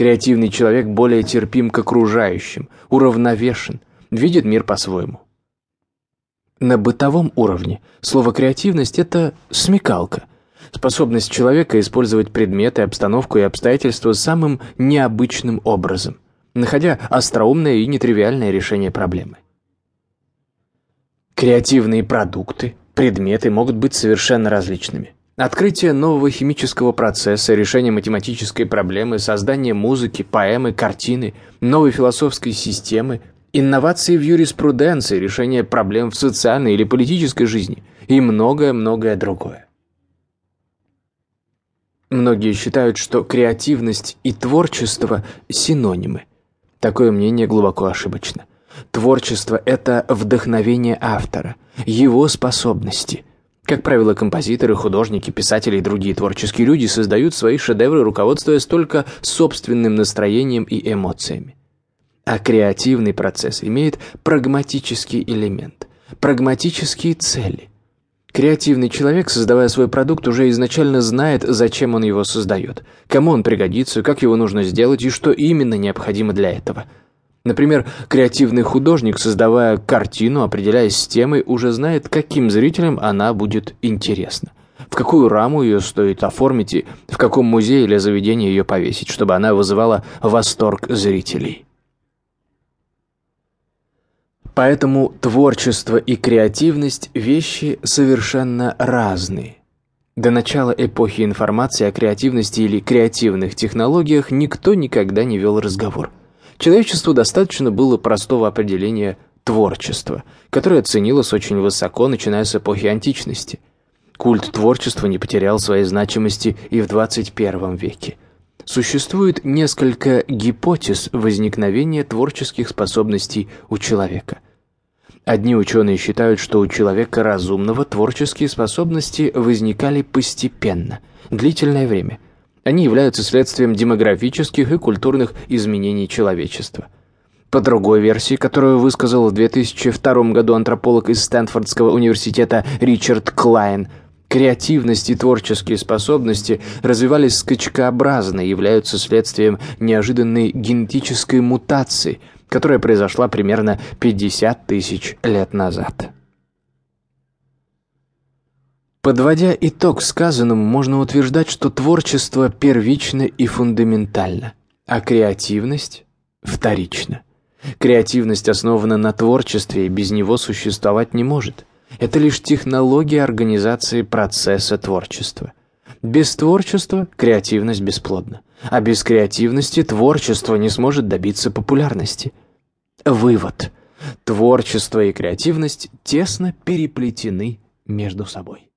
Креативный человек более терпим к окружающим, уравновешен, видит мир по-своему. На бытовом уровне слово «креативность» — это смекалка, способность человека использовать предметы, обстановку и обстоятельства самым необычным образом, находя остроумное и нетривиальное решение проблемы. Креативные продукты, предметы могут быть совершенно различными. Открытие нового химического процесса, решение математической проблемы, создание музыки, поэмы, картины, новой философской системы, инновации в юриспруденции, решение проблем в социальной или политической жизни и многое-многое другое. Многие считают, что креативность и творчество – синонимы. Такое мнение глубоко ошибочно. Творчество – это вдохновение автора, его способности. Как правило, композиторы, художники, писатели и другие творческие люди создают свои шедевры, руководствуясь только собственным настроением и эмоциями. А креативный процесс имеет прагматический элемент, прагматические цели. Креативный человек, создавая свой продукт, уже изначально знает, зачем он его создает, кому он пригодится, как его нужно сделать и что именно необходимо для этого – Например, креативный художник, создавая картину, определяясь с темой, уже знает, каким зрителям она будет интересна. В какую раму ее стоит оформить и в каком музее или заведении ее повесить, чтобы она вызывала восторг зрителей. Поэтому творчество и креативность – вещи совершенно разные. До начала эпохи информации о креативности или креативных технологиях никто никогда не вел разговор – Человечеству достаточно было простого определения творчества, которое ценилось очень высоко, начиная с эпохи античности. Культ творчества не потерял своей значимости и в 21 веке. Существует несколько гипотез возникновения творческих способностей у человека. Одни ученые считают, что у человека разумного творческие способности возникали постепенно, длительное время – они являются следствием демографических и культурных изменений человечества. По другой версии, которую высказал в 2002 году антрополог из Стэнфордского университета Ричард Клайн, креативность и творческие способности развивались скачкообразно и являются следствием неожиданной генетической мутации, которая произошла примерно 50 тысяч лет назад. Подводя итог сказанному, можно утверждать, что творчество первично и фундаментально, а креативность вторична. Креативность основана на творчестве и без него существовать не может. Это лишь технология организации процесса творчества. Без творчества креативность бесплодна, а без креативности творчество не сможет добиться популярности. Вывод. Творчество и креативность тесно переплетены между собой.